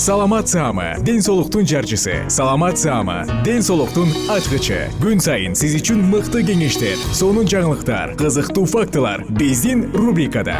саламат саама ден соолуктун жарчысы. Саламат саама ден соолуктун ачкычы. Күн сайын сиз үчүн мыкты кеңештер сонун жаңылыктар кызыктуу фактылар биздин рубрикада.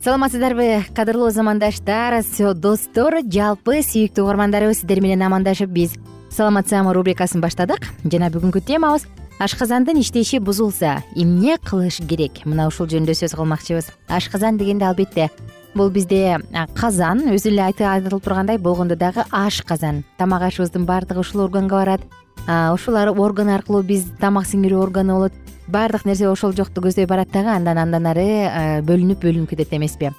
Саламатсыздарбы кадырлуу замандаштар достор жалпы сүйүктүү угармандарыбыз сиздер менен амандашып биз саламат саама рубрикасын баштадык. Жана бүгүнкү темабыз ашказандын иштеши бузулса эмне кылыш керек? Мына ушул жөнүндө сөз кылмакчыбыз. Ашказан дегенде албетте бул бизде казан өзү эле айтылып тургандай болгондо дагы ашказан тамак ашыбыздын баардыгы ушул органга барат. Ушул орган аркылуу биз тамак сиңирүү органы болот. Баардык нерсе ошол жокто көздөй барат дагы андан андан ары бөлүнүп бөлүнүп кетет эмеспи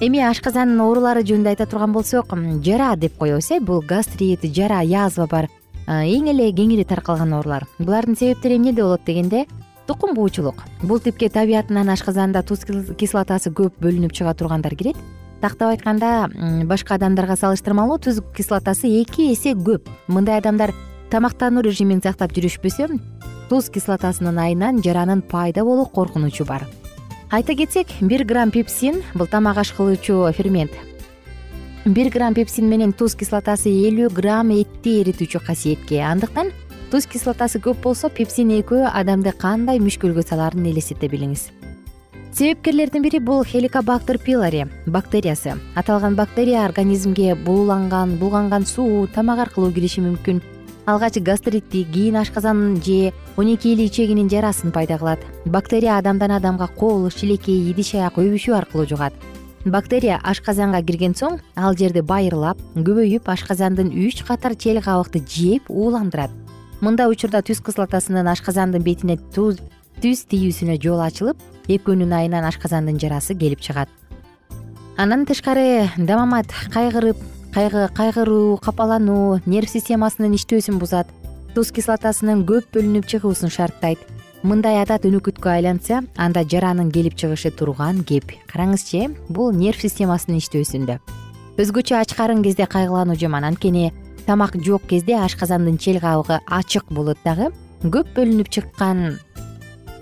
эми ашказан оорулары жөнүндө айта турган болсок жара деп коебуз э бул гастрит жара язва бар. Эң эле кеңири таркалган оорулар. Булардын себептери эмнеде болот дегенде тукум буучулук. Бул типке табиятынан ашказанда туз кислотасы көп бөлүнүп чыга тургандар кирет. Тактап айтканда башка адамдарга салыштырмалуу туз кислотасы эки эсе көп. Мындай адамдар тамактануу режимин сактап жүрүшпөсө туз кислотасынын айынан жаранын пайда болуу коркунучу бар айта кетсек бир грамм пепсин бул тамак аш кылуучу фермент. Бир грамм пепсин менен туз кислотасы элүү грамм этти эритүүчү касиетке. Андыктан туз кислотасы көп болсо пепсин экөө адамды кандай мүшкүлгө салаарын элестете билиңиз. Себепкерлердин бири бул хеликобактер пилари бактериясы. Аталган бактерия организмге бууланган булганган суу тамак аркылуу кириши мүмкүн алгач гастритти кийин ашказан же он эки эли ичегинин жарасын пайда кылат. Бактерия адамдан адамга кол шилекей идиш аяк өбүшүү аркылуу жугат. Бактерия ашказанга кирген соң ал жерди байырлап көбөйүп ашказандын үч катар чел кабыкты жеп ууландырат. Мындай учурда туз кислотасынын ашказандын бетине туз тийүүсүнө жол ачылып экөөнүн айынан ашказандын жарасы келип чыгат. Андан тышкары дамамат кайгырып кайгыруу капалануу нерв системасынын иштөөсүн бузат. Туз кислотасынын көп бөлүнүп чыгуусун шарттайт. Мындай адат өнөкөткө айланса анда жаранын келип чыгышы турган кеп. Караңызчы э бул нерв системасынын иштөөсүндө. Өзгөчө ач карын кезде кайгылануу жаман. Анткени тамак жок кезде ашказандын чел кабыгы ачык болот дагы. Көп бөлүнүп чыккан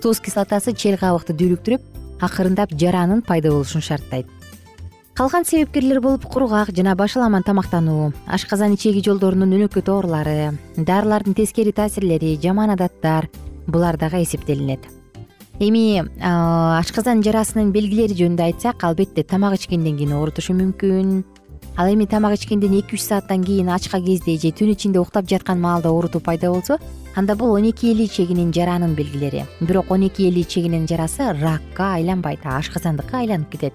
туз кислотасы чел кабыкты дүүлүктүрүп акырындап жаранын пайда болушун шарттайт калган себепкерлер болуп кургак жана башаламан тамактануу. Ашказан ичеги жолдорунун өнөкөт оорулары дарылардын тескери таасирлери жаман адаттар булар дагы эсептелинет. Эми ашказан жарасынын белгилери жөнүндө айтсак албетте тамак ичкенден кийин оорутушу мүмкүн. Ал эми тамак ичкенден эки үч сааттан кийин ачка кезде же түн ичинде уктап жаткан маалда оорутуу пайда болсо анда бул он эки эли ичегинин жаранын белгилери. Бирок он эки эли ичегинин жарасы ракка айланбайт ашказандыкка айланып кетет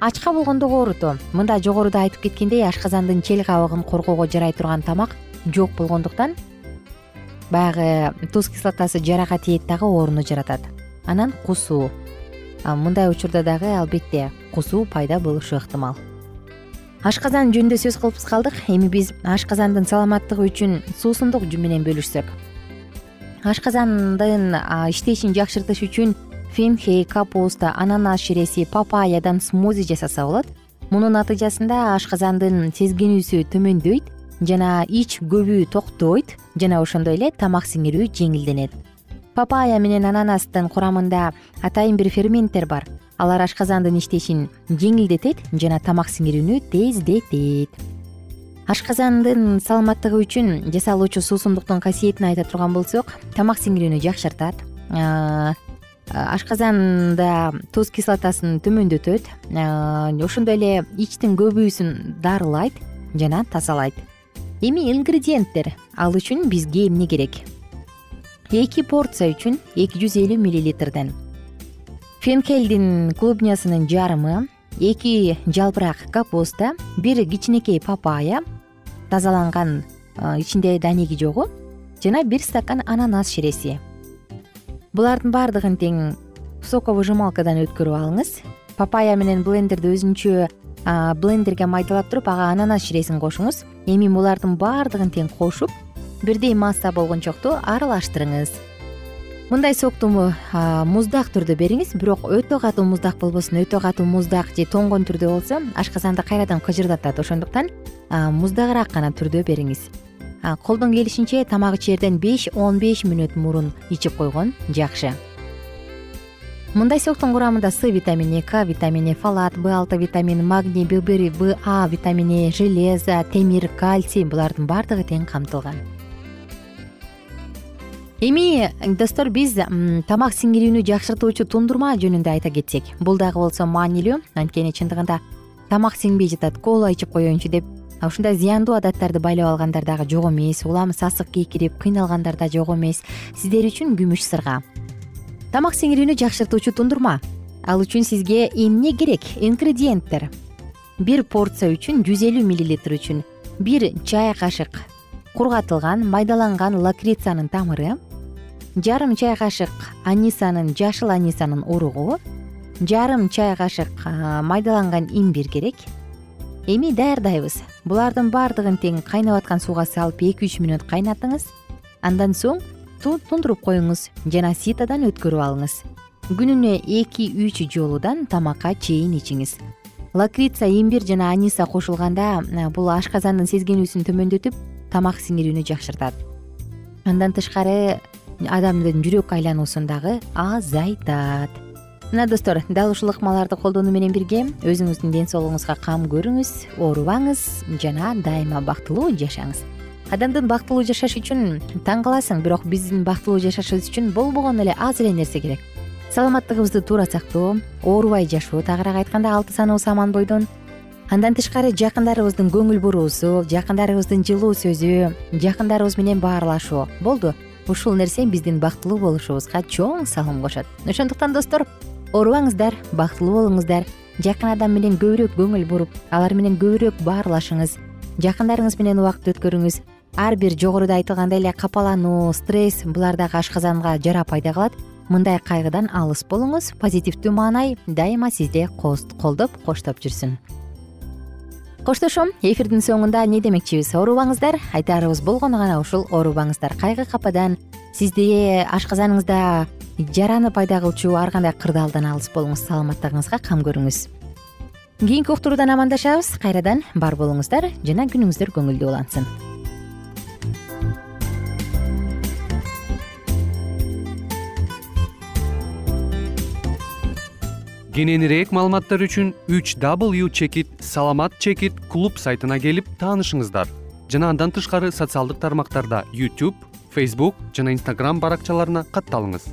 ачка болгондогу оорутуу мында жогоруда айтып кеткендей ашказандын чел кабыгын коргоого жарай турган тамак жок болгондуктан баягы туз кислотасы жарага тиет дагы ооруну жаратат. Анан кусуу. Мындай учурда дагы албетте кусуу пайда болушу ыктымал. Ашказан жөнүндө сөз кылып калдык. Эми биз ашказандын саламаттыгы үчүн суусундук менен бөлүшсөк. Ашказандын иштешин жакшыртыш үчүн фенхей капуста ананас ширеси папаядан смузи жасаса болот. Мунун натыйжасында ашказандын сезгенүүсү төмөндөйт жана ич көбүү токтойт жана ошондой эле тамак сиңирүү жеңилденет. Папая менен ананастын курамында атайын бир ферменттер бар. Алар ашказандын иштешин жеңилдетет жана тамак сиңирүүнү тездетет. Ашказандын саламаттыгы үчүн жасалуучу суусундуктун касиетин айта турган болсок тамак сиңирүүнү жакшыртат ашказанда туз кислотасын төмөндөтөт ошондой эле ичтин көбүүсүн дарылайт жана тазалайт. Эми ингредиенттер ал үчүн бизге эмне керек? Эки порция үчүн эки жүз элүү миллилитрден. Фенхелдин клубнясынын жарымы эки жалбырак капуста бир кичинекей папая тазаланган ичинде данеги жогу жана бир стакан ананас ширеси булардын баардыгын тең соковыжималкадан өткөрүп алыңыз. Папая менен блендерди өзүнчө блендерге майдалап туруп ага ананас ширесин кошуңуз. Эми булардын баардыгын тең кошуп бирдей масса болгончокту аралаштырыңыз. Мындай сокту муздак түрдө бериңиз бирок өтө катуу муздак болбосун өтө катуу муздак же тоңгон түрдө болсо ашказанды кайрадан кыжырдатат. Ошондуктан муздагыраак гана түрдө бериңиз колдон келишинче тамак ичерден беш он беш мүнөт мурун ичип койгон. Жакшы. Мындай соктун курамында с витамини к витамини фалат б алты витамини магний б бир б а витамини железо темир кальций булардын баардыгы тең камтылган. Эми достор биз тамак сиңирүүнү жакшыртуучу тундурма жөнүндө айта кетсек. Бул дагы болсо маанилүү. Анткени чындыгында тамак сиңбей жатат кола ичип коеюнчу деп ушундай зыяндуу адаттарды байлап алгандар дагы жок эмес. Улам сасык кейкирип кыйналгандар да жок эмес. Сиздер үчүн күмүш сырга. Тамак сиңирүүнү жакшыртуучу тундурма. Ал үчүн сизге эмне керек? Ингредиенттер. Бир порция үчүн жүз элүү миллилитр үчүн. Бир чай кашык. Кургатылган майдаланган лакрицанын тамыры. Жарым чай кашык анисанын жашыл анисанын уругу жарым чай кашык майдаланган имбирь керек. Эми даярдайбыз булардын баардыгын тең кайнап аткан сууга салып эки үч мүнөт кайнатыңыз. Андан соң тундуруп коюңуз жана ситодан өткөрүп алыңыз. Күнүнө эки үч жолудан тамакка чейин ичиңиз. Лакрица имбирь жана аниса кошулганда бул ашказандын сезгенүүсүн төмөндөтүп тамак сиңирүүнү жакшыртат. Андан тышкары адамдын жүрөк айлануусун дагы азайтат мына достор дал ушул ыкмаларды колдонуу менен бирге өзүңүздүн ден соолугуңузга кам көрүңүз оорубаңыз жана дайыма бактылуу жашаңыз. Адамдын бактылуу жашаш үчүн таң каласың бирок биздин бактылуу жашашыбыз үчүн болбогону эле аз эле нерсе керек. Саламаттыгыбызды туура сактоо оорубай жашоо тагыраак айтканда алты саныбыз аман бойдон. Андан тышкары жакындарыбыздын көңүл буруусу жакындарыбыздын жылуу сөзү жакындарыбыз менен баарлашуу болду. Ушул нерсе биздин бактылуу болушубузга чоң салым кошот. Ошондуктан достор оорубаңыздар бактылуу болуңуздар. Жакын адам менен көбүрөөк көңүл буруп алар менен көбүрөөк баарлашыңыз. Жакындарыңыз менен убакыт өткөрүңүз. Ар бир жогоруда айтылгандай эле капалануу стресс булар дагы ашказанга жара пайда кылат. Мындай кайгыдан алыс болуңуз позитивдүү маанай дайыма сизди колдоп коштоп жүрсүн. Коштошом эфирдин соңунда эмне демекчибиз? Оорубаңыздар. Айтаарыбыз болгону гана ушул оорубаңыздар кайгы кападан. Сизде ашказаныңызда жараны пайда кылчу ар кандай кырдаалдан алыс болуңуз саламаттыгыңызга кам көрүңүз. Кийинки уктуруудан амандашабыз. Кайрадан бар болуңуздар жана күнүңүздөр көңүлдүү улансын. Кененирээк маалыматтар үчүн үч w чекит саламат чекит клуб сайтына келип таанышыңыздар. Жана андан тышкары социалдык тармактарда youtube facebook жана instagram баракчаларына катталыңыз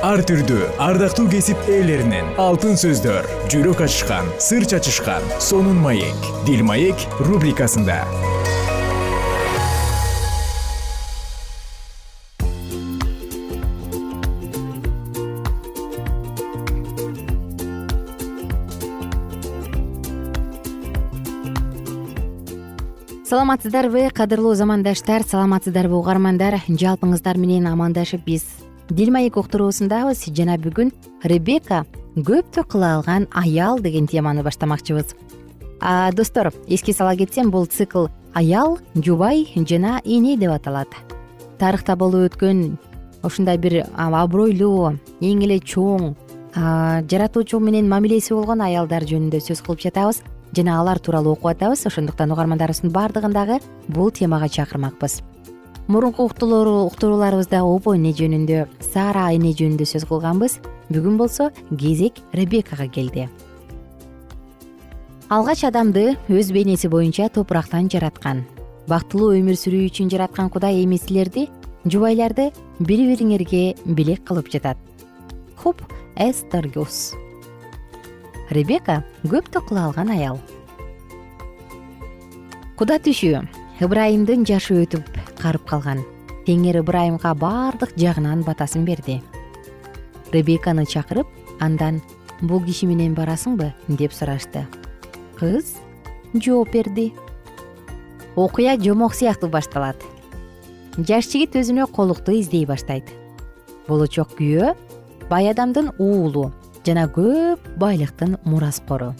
ар түрдүү ардактуу кесип ээлеринен. Алтын сөздөр жүрөк ачышкан сыр чачышкан сонун маек. Дил маек рубрикасында. Саламатсыздарбы кадырлуу замандаштар саламатсыздарбы угармандар. Жалпыңыздар менен амандашып биз дил маек уктуруусундабыз жана бүгүн ребека көптү кыла алган аял деген теманы баштамакчыбыз. Достор эске сала кетсем бул цикл аял жубай жана эне деп аталат. Тарыхта болуп өткөн ушундай бир абройлуу эң эле чоң жаратуучу менен мамилеси болгон аялдар жөнүндө сөз кылып жатабыз жана алар тууралуу окуп атабыз. Ошондуктан угармандарыбыздын баардыгын дагы бул темага чакырмакпыз мурунку уктурууларыбызда опо эне жөнүндө сара эне жөнүндө сөз кылганбыз. Бүгүн болсо кезек ребекага келди. Алгач адамды өз бейнеси боюнча топурактан жараткан. Бактылуу өмүр сүрүү үчүн жараткан кудай эми силерди жубайларды бири бириңерге белек кылып жатат. Хуп эстергус ребека көптү кыла алган аял. Куда түшү ыбрайымдын жашы өтүп карып калган. Теңир ыбрайымга баардык жагынан батасын берди. Ребеканы чакырып андан бул киши менен барасыңбы? деп сурашты кыз жооп берди. Окуя жомок сыяктуу башталат. Жаш жигит өзүнө колукту издей баштайт. Болочок күйөө бай адамдын уулу жана көп байлыктын мураскору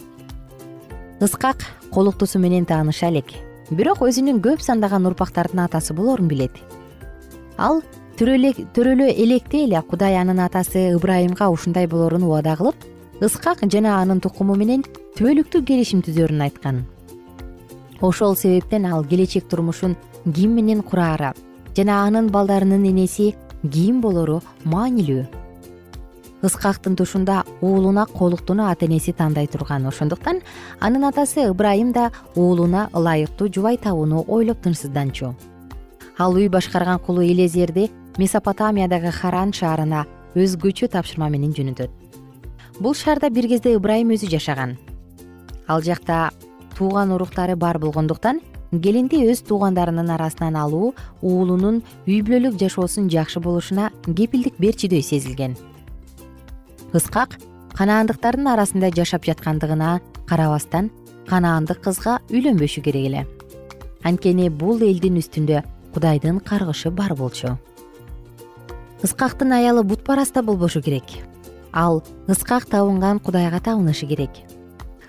ыскак колуктусу менен тааныша элек бирок өзүнүн көп сандаган урпактардын атасы болорун билет ал төрөлө электе эле кудай анын атасы ыбрайымга ушундай болорун убада кылып ыскак жана анын тукуму менен түбөлүктүү келишим түзөрүн айткан. Ошол себептен ал келечек турмушун ким менен кураары жана анын балдарынын энеси ким болору маанилүү ыскактын тушунда уулуна колуктуну ата энеси тандай турган. Ошондуктан анын атасы ыбрайым да уулуна ылайыктуу жубай табууну ойлоп тынчсызданчу. Ал үй башкарган кулу элезерди месопотамиядагы харан шаарына өзгөчө тапшырма менен жөнөтөт. Бул шаарда бир кезде ыбрайым өзү жашаган. Ал жакта тууган уруктары бар болгондуктан келинди өз туугандарынын арасынан алуу уулунун үй бүлөлүк жашоосунун жакшы болушуна кепилдик берчүдөй сезилген ыскак канаандыктардын арасында жашап жаткандыгына карабастан канаандык кызга үйлөнбөшү керек эле. Анткени бул элдин үстүндө кудайдын каргышы бар болчу. Ыскактын аялы бутпарас да болбошу керек. Ал ыскак табынган кудайга табынышы керек.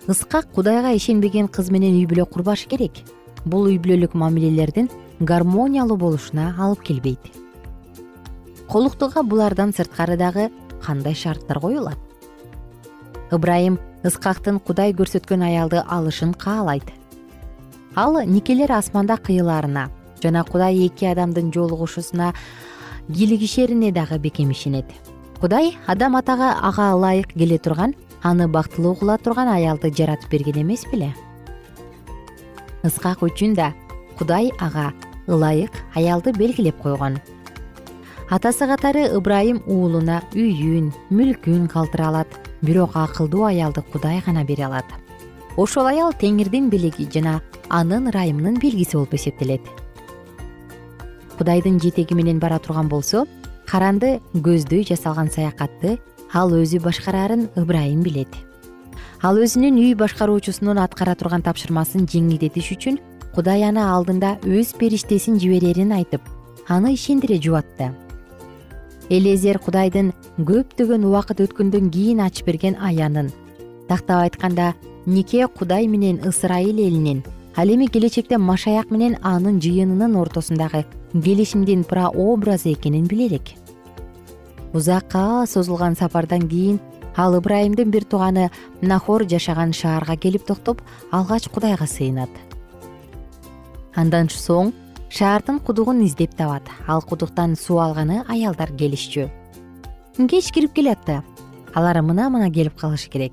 Ыскак кудайга ишенбеген кыз менен үй бүлө курбашы керек. Бул үй бүлөлүк мамилелердин гармониялуу болушуна алып келбейт. Колуктууга булардан сырткары дагы кандай шарттар коюлат? Ыбрайым ыскактын кудай көрсөткөн аялды алышын каалайт. Ал никелер асманда кыйылаарына жана кудай эки адамдын жолугушуусуна кийлигишерине дагы бекем ишенет кудай адам атага ага ылайык келе турган аны бактылуу кыла турган аялды жаратып берген эмес беле. Ыскак үчүн да кудай ага ылайык аялды белгилеп койгон атасы катары ыбрайым уулуна үйүн мүлкүн калтыра алат. Бирок акылдуу аялды кудай гана бере алат. Ошол аял теңирдин белеги жана анын ырайымынын белгиси болуп эсептелет. Кудайдын жетеги менен бара турган болсо каранды көздөй жасалган саякатты ал өзү башкараарын ыбрайым билет. Ал өзүнүн үй башкаруучусунун аткара турган тапшырмасын жеңилдетиш үчүн кудай аны алдында өз периштесин жиберерин айтып аны ишендире жубатты элезер кудайдын көптөгөн убакыт өткөндөн кийин ачып берген аянын. Тактап айтканда нике кудай менен ысрайыл элинин ал эми келечекте машаяк менен анын жыйынынын ортосундагы келишимдин прообразы экенин биле элек узакка созулган сапардан кийин ал ыбрайымдын бир тууганы нахор жашаган шаарга келип токтоп алгач кудайга сыйынат. Андан соң шаардын кудугун издеп табат. Ал кудуктан суу алганы аялдар келишчү. Кеч кирип келатты. Алар мына мына келип калышы керек.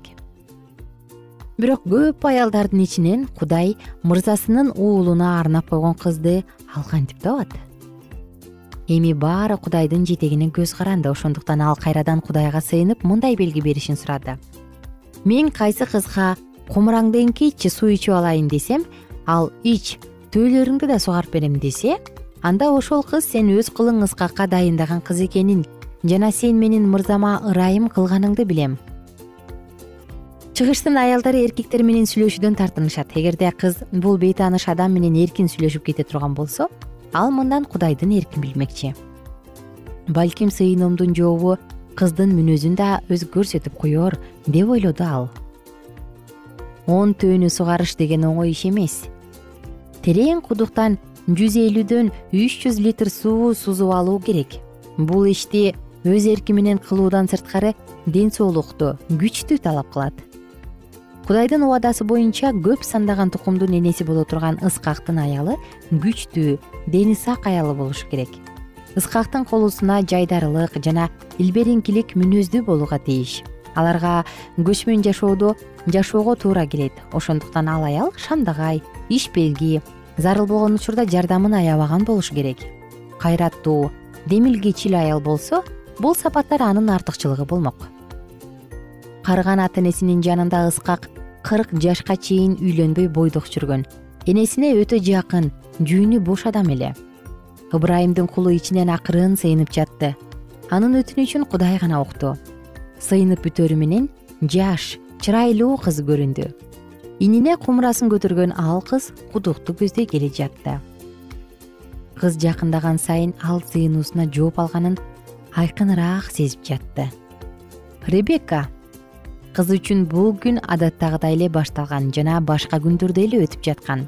Бирок көп аялдардын ичинен кудай мырзасынын уулуна арнап койгон кызды ал кантип табат. Эми баары кудайдын жетегине көз каранды. Ошондуктан ал кайрадан кудайга сыйынып мындай белги беришин сурады. Мен кайсы кызга кумураңды эңкейтчи суу ичип алайын десем ал ич төөлөрүңдү да сугарып берем десе анда ошол кыз сен өз кылың ыскакка дайындаган кыз экенин жана сен менин мырзама ырайым кылганыңды билем. Чыгыштын аялдары эркектер менен сүйлөшүүдөн тартынышат. Эгерде кыз бул бейтааныш адам менен эркин сүйлөшүп кете турган болсо ал мындан кудайдын эркин билмекчи. Балким сыйынуумдун жообу кыздын мүнөзүн да өзү көрсөтүп коер деп ойлоду ал. Он төөнү сугарыш деген оңой иш эмес терең кудуктан жүз элүүдөн үч жүз литр суу сузуп алуу керек. Бул ишти өз эрки менен кылуудан сырткары ден соолукту күчтү талап кылат. Кудайдын убадасы боюнча көп сандаган тукумдун энеси боло турган ыскактын аялы күчтүү дени сак аялы болушу керек. Ыскактын колусуна жайдарылык жана илбериңкилик мүнөздүү болууга тийиш аларга көчмөн жашоодо жашоого туура келет. Ошондуктан ал аял шамдагай ишбелги зарыл болгон учурда жардамын аябаган болушу керек. Кайраттуу демилгечил аял болсо бул сапаттар анын артыкчылыгы болмок. Карыган ата энесинин жанында ыскак кырк жашка чейин үйлөнбөй бойдок жүргөн. Энесине өтө жакын жүүнү бош адам эле. Ыбрайымдын кулу ичинен акырын сыйынып жатты. Анын өтүнүчүн кудай гана укту сыйынып бүтөрү менен жаш чырайлуу кыз көрүндү. Инине кумурасын көтөргөн ал кыз кудукту көздөй келе жатты. Кыз жакындаган сайын ал сыйынуусуна жооп алганын айкыныраак сезип жатты. Ребекка кыз үчүн бул күн адаттагыдай эле башталган жана башка күндөрдөй эле өтүп жаткан.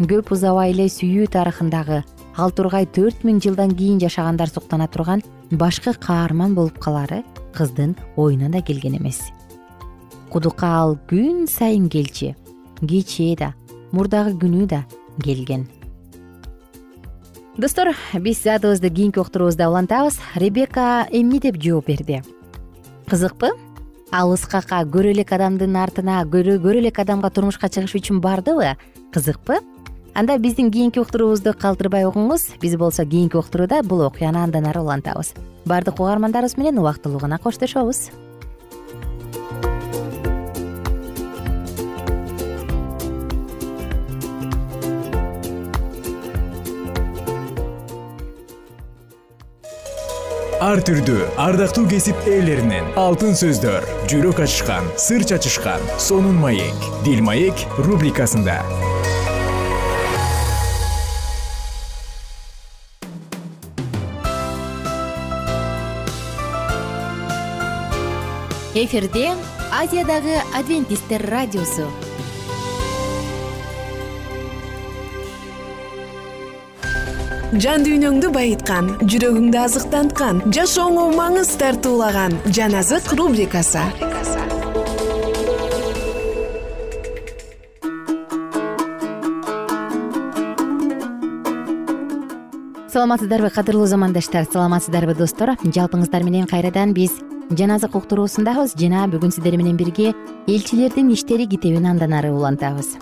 Көп узабай эле сүйүү тарыхындагы ал тургай төрт миң жылдан кийин жашагандар суктана турган башкы каарман болуп калаары кыздын оюна да келген эмес. Кудукка ал күн сайын келчү кечээ да мурдагы күнү да келген. Достор биз задыбызды кийинки уктуруубузда улантабыз. Ребека эмне деп жооп берди? Кызыкпы? Ал ыскакка көрө элек адамдын артына көрө элек адамга турмушка чыгыш үчүн бардыбы? Кызыкпы анда биздин кийинки уктуруубузду калтырбай угуңуз. Биз болсо кийинки уктурууда бул окуяны андан ары улантабыз. Баардык угармандарыбыз менен убактылуу гана коштошобуз. Ар түрдүү ардактуу кесип ээлеринен алтын сөздөр жүрөк ачышкан сыр чачышкан сонун маек дил маек рубрикасында эфирде азиядагы адвентисттер радиосу. Жан дүйнөңдү байыткан жүрөгүңдү азыктанткан жашооңо маңыз тартуулаган жан азык рубрикасы. Саламатсыздарбы кадырлуу замандаштар саламатсыздарбы достор. Жалпыңыздар менен кайрадан биз жан азык уктуруусундабыз жана бүгүн сиздер менен бирге элчилердин иштери китебин андан ары улантабыз.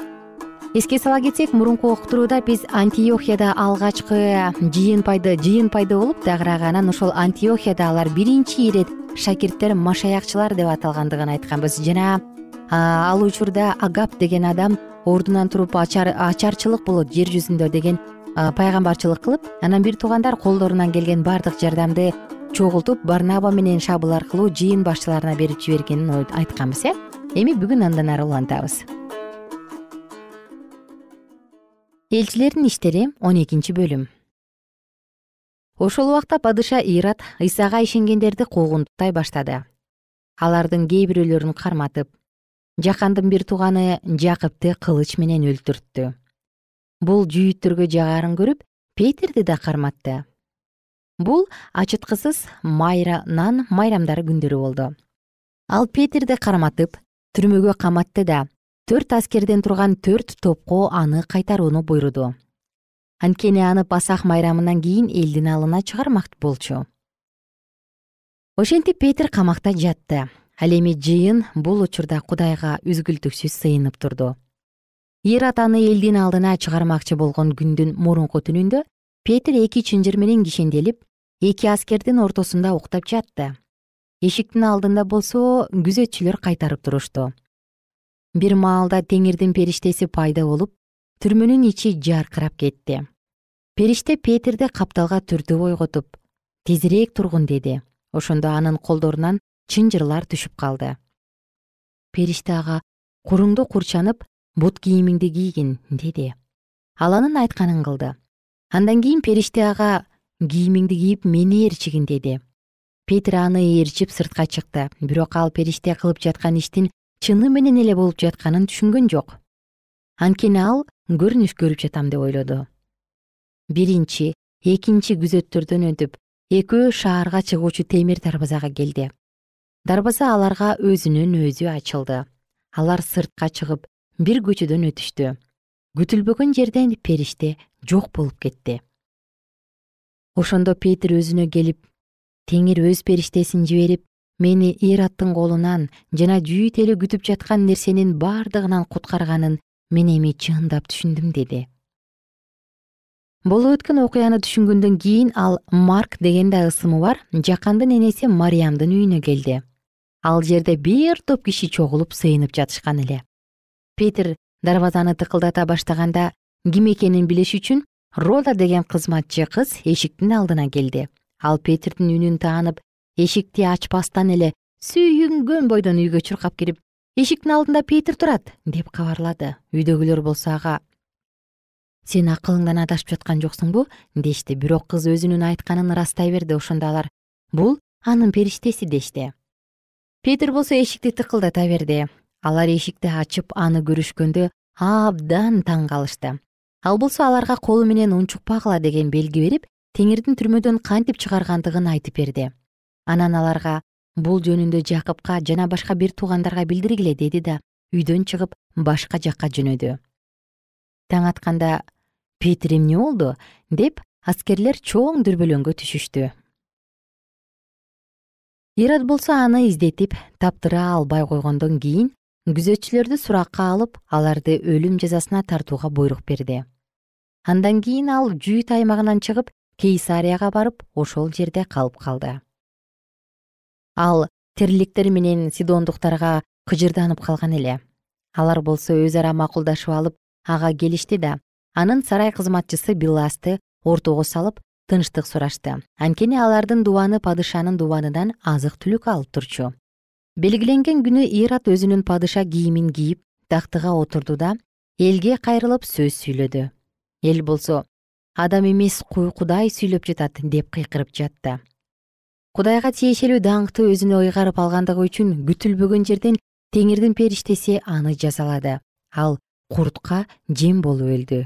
Эске сала кетсек мурунку уктурууда биз антиохияда алгачкы жыйын пайда болуп дагыраак анан ошол антиохияда алар биринчи ирет шакирттер машаякчылар деп аталгандыгын айтканбыз. Жана ал учурда агап деген адам ордунан туруп ачарчылык болот жер жүзүндө деген пайгамбарчылык кылып анан бир туугандар колдорунан келген баардык жардамды чогултуп барнаба менен шабыл аркылуу жыйын башчыларына берип жибергенин айтканбыз э? Эми бүгүн андан ары улантабыз. Элчилердин иштери он экинчи бөлүм. Ошол убакта падыша ират ыйсага ишенгендерди куугунтуктай баштады. Алардын кээ бирөөлөрүн карматып жакандын бир тууганы жакыпты кылыч менен өлтүрттү. Бул жүйүттөргө жагарын көрүп петирди да карматты бул ачыткысыз майранан майрамдары күндөрү болду. Ал петирди карматып түрмөгө каматты да төрт аскерден турган төрт топко аны кайтарууну буйруду. Анткени аны пасах майрамынан кийин элдин алдына чыгармак болчу. Ошентип петир камакта жатты. Ал эми жыйын бул учурда кудайга үзгүлтүксүз сыйынып турду. Ират аны элдин алдына чыгармакчы болгон күндүн мурунку түнүндө петир эки чынжыр менен кишенделип эки аскердин ортосунда уктап жатты. Эшиктин алдында болсо күзөтчүлөр кайтарып турушту. Бир маалда теңирдин периштеси пайда болуп түрмөнүн ичи жаркырап кетти. Периште петирди капталга түртүп ойготуп тезирээк тургун деди. Ошондо анын колдорунан чынжырлар түшүп калды. Периште ага куруңду курчанып бут кийимиңди кийгин деди. Ал анын айтканын кылды. Андан кийин периште ага кийимиңди кийип мени ээрчигин деди. Петир аны ээрчип сыртка чыкты. Бирок ал периште кылып жаткан иштин чыны менен эле болуп жатканын түшүнгөн жок. Анткени ал көрүнүш көрүп жатам деп ойлоду. Биринчи экинчи күзөттөрдөн өтүп экөө шаарга чыгуучу темир дарбазага келди. Дарбаза аларга өзүнөн өзү ачылды. Алар сыртка чыгып бир көчөдөн өтүштү. Күтүлбөгөн жерден периште жок болуп кетти ошондо петир өзүнө келип теңир өз периштесин жиберип мени ираттын колунан жана жүйүт эли күтүп жаткан нерсенин бардыгынан куткарганын мен эми чындап түшүндүм деди. Болуп өткөн окуяны түшүнгөндөн кийин ал марк деген да ысымы бар жакандын энеси мариямдын үйүнө келди. Ал жерде бир топ киши чогулуп сыйынып жатышкан эле. Петир дарбазаны тыкылдата баштаганда ким экенин билиш үчүн рода деген кызматчы кыз эшиктин алдына келди. Ал петирдин үнүн таанып эшикти ачпастан эле сүйүнгөн бойдон үйгө чуркап кирип эшиктин алдында петир турат деп кабарлады. Үйдөгүлөр болсо ага сен акылыңдан адашып жаткан жоксуңбу дешти. Бирок кыз өзүнүн айтканын ырастай берди. Ошондо алар бул анын периштеси дешти. Петир болсо эшикти тыкылдата берди. Алар эшикти ачып аны көрүшкөндө абдан таң калышты ал болсо аларга колу менен унчукпагыла деген белги берип теңирдин түрмөдөн кантип чыгаргандыгын айтып берди. Анан аларга бул жөнүндө жакыпка жана башка бир туугандарга билдиргиле деди да үйдөн чыгып башка жакка жөнөдү. Таң атканда петир эмне болду? деп аскерлер чоң дүрбөлөңгө түшүштү. Ирод болсо аны издетип таптыра албай койгондон кийин күзөтчүлөрдү суракка алып аларды өлүм жазасына тартууга буйрук берди. Андан кийин ал жүйүт аймагынан чыгып кейсарияга барып ошол жерде калып калды. Ал терликтер менен сидондуктарга кыжырданып калган эле. Алар болсо өз ара макулдашып алып ага келишти да анын сарай кызматчысы биласты ортого салып тынчтык сурашты. Анткени алардын дубаны падышанын дубанынан азык түлүк алып турчу белгиленген күнү ират өзүнүн падыша кийимин кийип тактыга отурду да элге кайрылып сөз сүйлөдү. Эл болсо адам эмес кудай сүйлөп жатат деп кыйкырып жатты. Кудайга тиешелүү даңкты өзүнө ыйгарып алгандыгы үчүн күтүлбөгөн жерден теңирдин периштеси аны жазалады ал куртка жем болуп өлдү.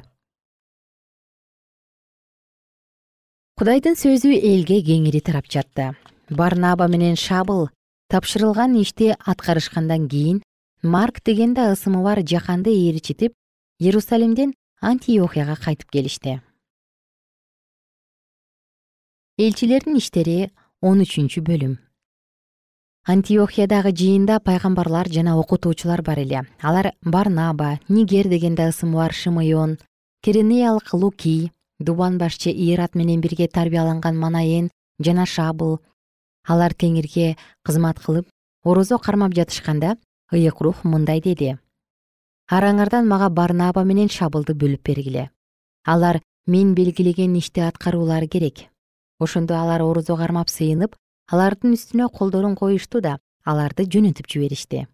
Кудайдын сөзү элге кеңири тарап жатты. Барнаба менен шабыл тапшырылган ишти аткарышкандан кийин марк деген да ысымы бар жаканды ээрчитип иерусалимден антиохияга кайтып келишти. Элчилердин иштери он үчүнчү бөлүм. Антиохиядагы жыйында пайгамбарлар жана окутуучулар бар эле. Алар барнаба нигер деген да ысымы бар шымыон киринеялык луки дубан башчы ират менен бирге тарбияланган манаен жана шабыл алар теңирге кызмат кылып орозо кармап жатышканда ыйык рух мындай деди. Араңардан мага барнаба менен шабылды бөлүп бергиле. Алар мен белгилеген ишти аткаруулары керек ошондо алар орозо кармап сыйынып алардын үстүнө колдорун коюшту да аларды жөнөтүп жиберишти.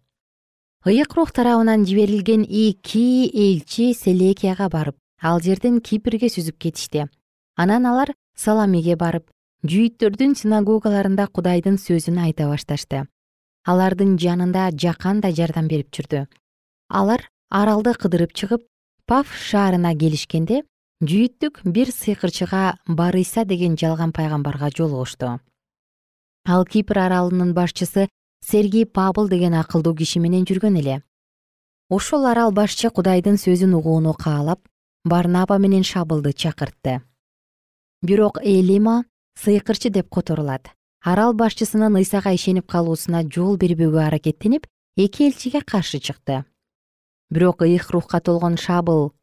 Ыйык рух тарабынан жиберилген эки элчи селекияга барып ал жерден кипрге сүзүп кетишти. Анан алар саламиге барып жүйүттөрдүн синагогаларында кудайдын сөзүн айта башташты. Алардын жанында жакан да жардам берип жүрдү. Алар аралды кыдырып чыгып паф шаарына келишкенде жүйүттүк бир сыйкырчыга барыйса деген жалган пайгамбарга жолугушту ал кипр аралынын башчысы сергий пабыл деген акылдуу киши менен жүргөн эле. Ошол арал башчы кудайдын сөзүн угууну каалап барнаба менен шабылды чакыртты. Бирок элима сыйкырчы деп которулат. Арал башчысынын ыйсага ишенип калуусуна жол бербөөгө аракеттенип эки элчиге каршы чыкты. Бирок ыйык рухка толгон шабыл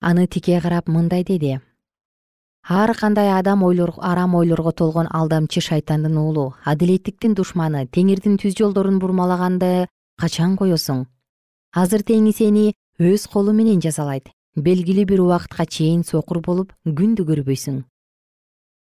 аны тике карап мындай деди. Ар кандай адам ойлор арам ойлорго толгон алдамчы шайтандын уулу. Адилеттиктин душманы. Теңирдин түз жолдорун бурмалаганды качан коесуң? Азыр теңи сени өз колу менен жазалайт белгилүү бир убакытка чейин сокур болуп күндү көрбөйсүң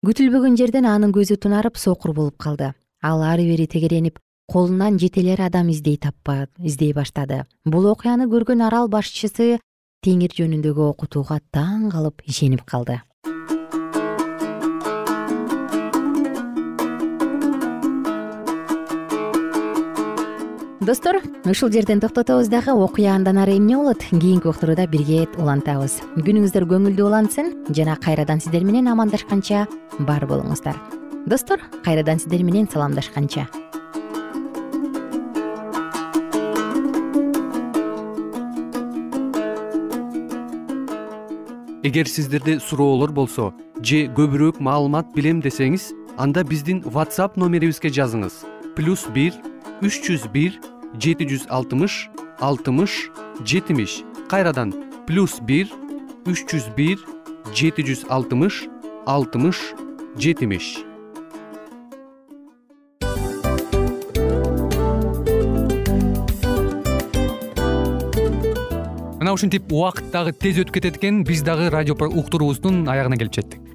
күтүлбөгөн жерден анын көзү тунарып сокур болуп калды. Ал ары бери тегеренип колунан жетелер адам издей таппа издей баштады. Бул окуяны көргөн арал башчысы теңир жөнүндөгү окутууга таң калып ишенип калды достор ушул жерден токтотобуз дагы окуя андан ары эмне болот? Кийинки уктурууда бирге улантабыз. Күнүңүздөр көңүлдүү улансын жана кайрадан сиздер менен амандашканча бар болуңуздар. Достор кайрадан сиздер менен саламдашканча. Эгер сиздерде суроолор болсо же көбүрөөк маалымат билем десеңиз анда биздин whatsapp номерибизге жазыңыз. Плюс бир үч жүз бир жети жүз алтымыш алтымыш жетимиш. Кайрадан плюс бир үч жүз бир жети жүз алтымыш алтымыш жетимиш. Мына ушинтип убакыт дагы тез өтүп кетет экен. Биз дагы радио уктуруубуздун аягына келип жеттик